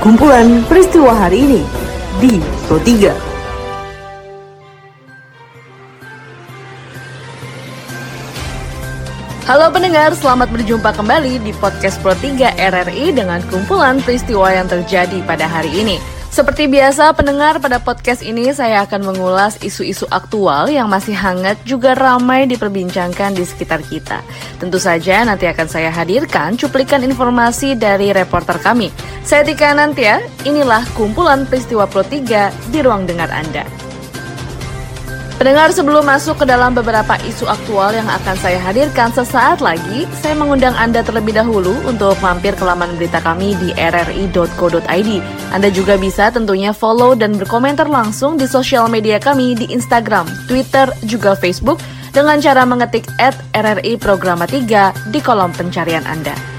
Kumpulan peristiwa hari ini di Pro 3. Halo pendengar, selamat berjumpa kembali di podcast Pro 3 RRI dengan kumpulan peristiwa yang terjadi pada hari ini. Seperti biasa, pendengar pada podcast ini saya akan mengulas isu-isu aktual yang masih hangat juga ramai diperbincangkan di sekitar kita. Tentu saja nanti akan saya hadirkan cuplikan informasi dari reporter kami. Saya Tika Nantia, inilah kumpulan peristiwa Pro 3 di ruang dengar Anda. Pendengar sebelum masuk ke dalam beberapa isu aktual yang akan saya hadirkan sesaat lagi, saya mengundang Anda terlebih dahulu untuk mampir ke laman berita kami di rri.co.id. Anda juga bisa tentunya follow dan berkomentar langsung di sosial media kami di Instagram, Twitter, juga Facebook dengan cara mengetik at RRI Programa 3 di kolom pencarian Anda.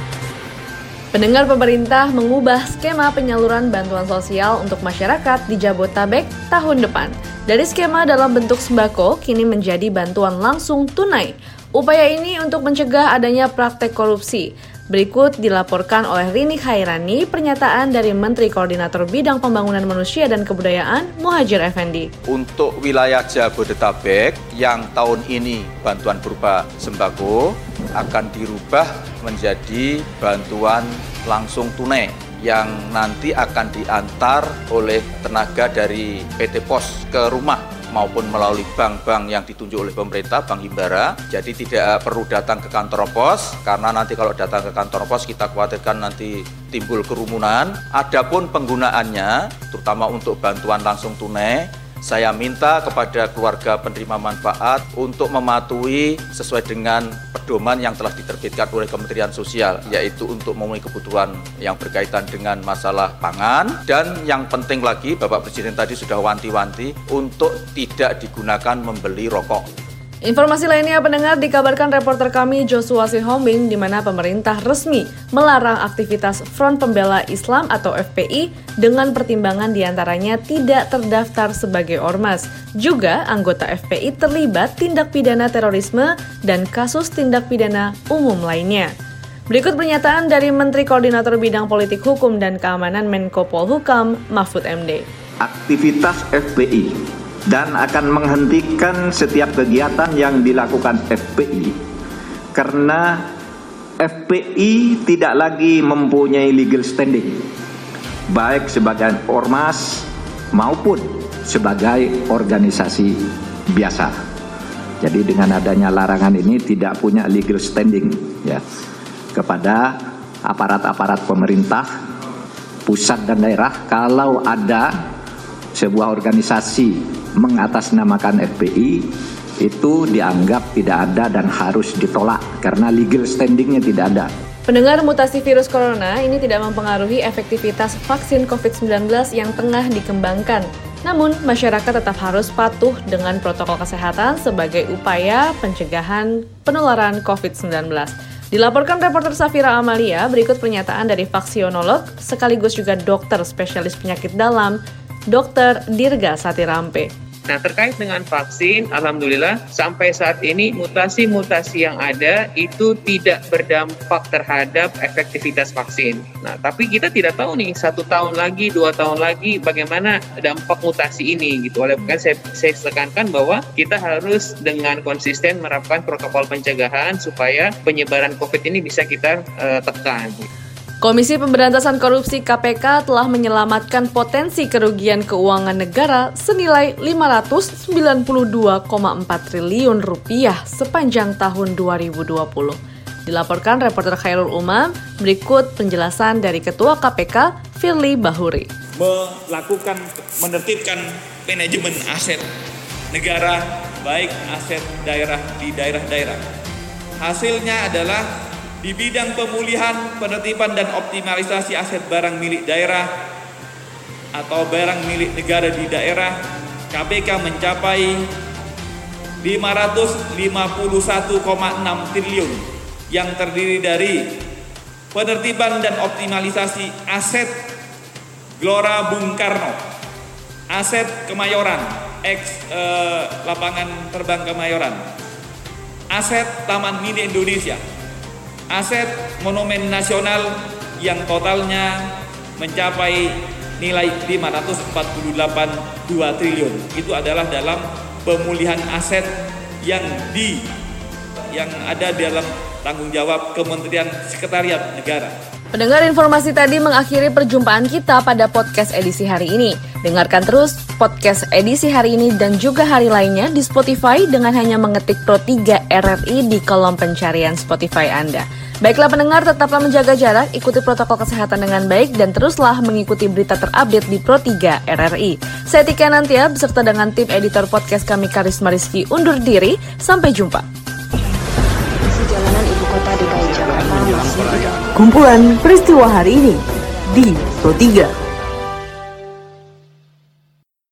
Pendengar pemerintah mengubah skema penyaluran bantuan sosial untuk masyarakat di Jabotabek tahun depan. Dari skema dalam bentuk sembako kini menjadi bantuan langsung tunai. Upaya ini untuk mencegah adanya praktek korupsi. Berikut dilaporkan oleh Rini Khairani pernyataan dari Menteri Koordinator Bidang Pembangunan Manusia dan Kebudayaan Muhajir Effendi. Untuk wilayah Jabodetabek yang tahun ini bantuan berupa sembako akan dirubah menjadi bantuan langsung tunai yang nanti akan diantar oleh tenaga dari PT Pos ke rumah maupun melalui bank-bank yang ditunjuk oleh pemerintah, Bank Himbara. Jadi tidak perlu datang ke kantor pos karena nanti kalau datang ke kantor pos kita khawatirkan nanti timbul kerumunan. Adapun penggunaannya terutama untuk bantuan langsung tunai saya minta kepada keluarga penerima manfaat untuk mematuhi sesuai dengan pedoman yang telah diterbitkan oleh Kementerian Sosial, yaitu untuk memenuhi kebutuhan yang berkaitan dengan masalah pangan. Dan yang penting lagi Bapak Presiden tadi sudah wanti-wanti untuk tidak digunakan membeli rokok Informasi lainnya pendengar dikabarkan reporter kami Joshua Sihombing di mana pemerintah resmi melarang aktivitas Front Pembela Islam atau FPI dengan pertimbangan di antaranya tidak terdaftar sebagai ormas. Juga anggota FPI terlibat tindak pidana terorisme dan kasus tindak pidana umum lainnya. Berikut pernyataan dari Menteri Koordinator Bidang Politik Hukum dan Keamanan Menko Polhukam Mahfud MD. Aktivitas FPI dan akan menghentikan setiap kegiatan yang dilakukan FPI karena FPI tidak lagi mempunyai legal standing baik sebagai ormas maupun sebagai organisasi biasa. Jadi dengan adanya larangan ini tidak punya legal standing ya kepada aparat-aparat pemerintah pusat dan daerah kalau ada sebuah organisasi mengatasnamakan FPI itu dianggap tidak ada dan harus ditolak karena legal standingnya tidak ada. Pendengar mutasi virus corona ini tidak mempengaruhi efektivitas vaksin COVID-19 yang tengah dikembangkan. Namun, masyarakat tetap harus patuh dengan protokol kesehatan sebagai upaya pencegahan penularan COVID-19. Dilaporkan reporter Safira Amalia, berikut pernyataan dari vaksionolog sekaligus juga dokter spesialis penyakit dalam, Dr. Dirga Satirampe. Nah, terkait dengan vaksin, alhamdulillah sampai saat ini mutasi-mutasi yang ada itu tidak berdampak terhadap efektivitas vaksin. Nah, tapi kita tidak tahu nih satu tahun lagi, dua tahun lagi bagaimana dampak mutasi ini gitu. Oleh karena saya, saya tekankan bahwa kita harus dengan konsisten menerapkan protokol pencegahan supaya penyebaran COVID ini bisa kita uh, tekan. Komisi Pemberantasan Korupsi KPK telah menyelamatkan potensi kerugian keuangan negara senilai 592,4 triliun rupiah sepanjang tahun 2020. Dilaporkan reporter Khairul Umam, berikut penjelasan dari Ketua KPK Firly Bahuri. Melakukan, menertibkan manajemen aset negara, baik aset daerah di daerah-daerah. Hasilnya adalah di bidang pemulihan, penertiban dan optimalisasi aset barang milik daerah atau barang milik negara di daerah, KPK mencapai 551,6 triliun yang terdiri dari penertiban dan optimalisasi aset Gelora Bung Karno, aset Kemayoran, ex eh, lapangan terbang Kemayoran, aset Taman Mini Indonesia, aset monumen nasional yang totalnya mencapai nilai 548,2 triliun. Itu adalah dalam pemulihan aset yang di yang ada dalam tanggung jawab Kementerian Sekretariat Negara. Pendengar informasi tadi mengakhiri perjumpaan kita pada podcast edisi hari ini. Dengarkan terus podcast edisi hari ini dan juga hari lainnya di Spotify dengan hanya mengetik Pro 3 RRI di kolom pencarian Spotify Anda. Baiklah pendengar, tetaplah menjaga jarak, ikuti protokol kesehatan dengan baik, dan teruslah mengikuti berita terupdate di Pro 3 RRI. Saya Tika Nantia, beserta dengan tim editor podcast kami Karisma Rizky undur diri. Sampai jumpa. Jalanan ibu kota DKI Jakarta masih Kumpulan peristiwa hari ini di Pro 3.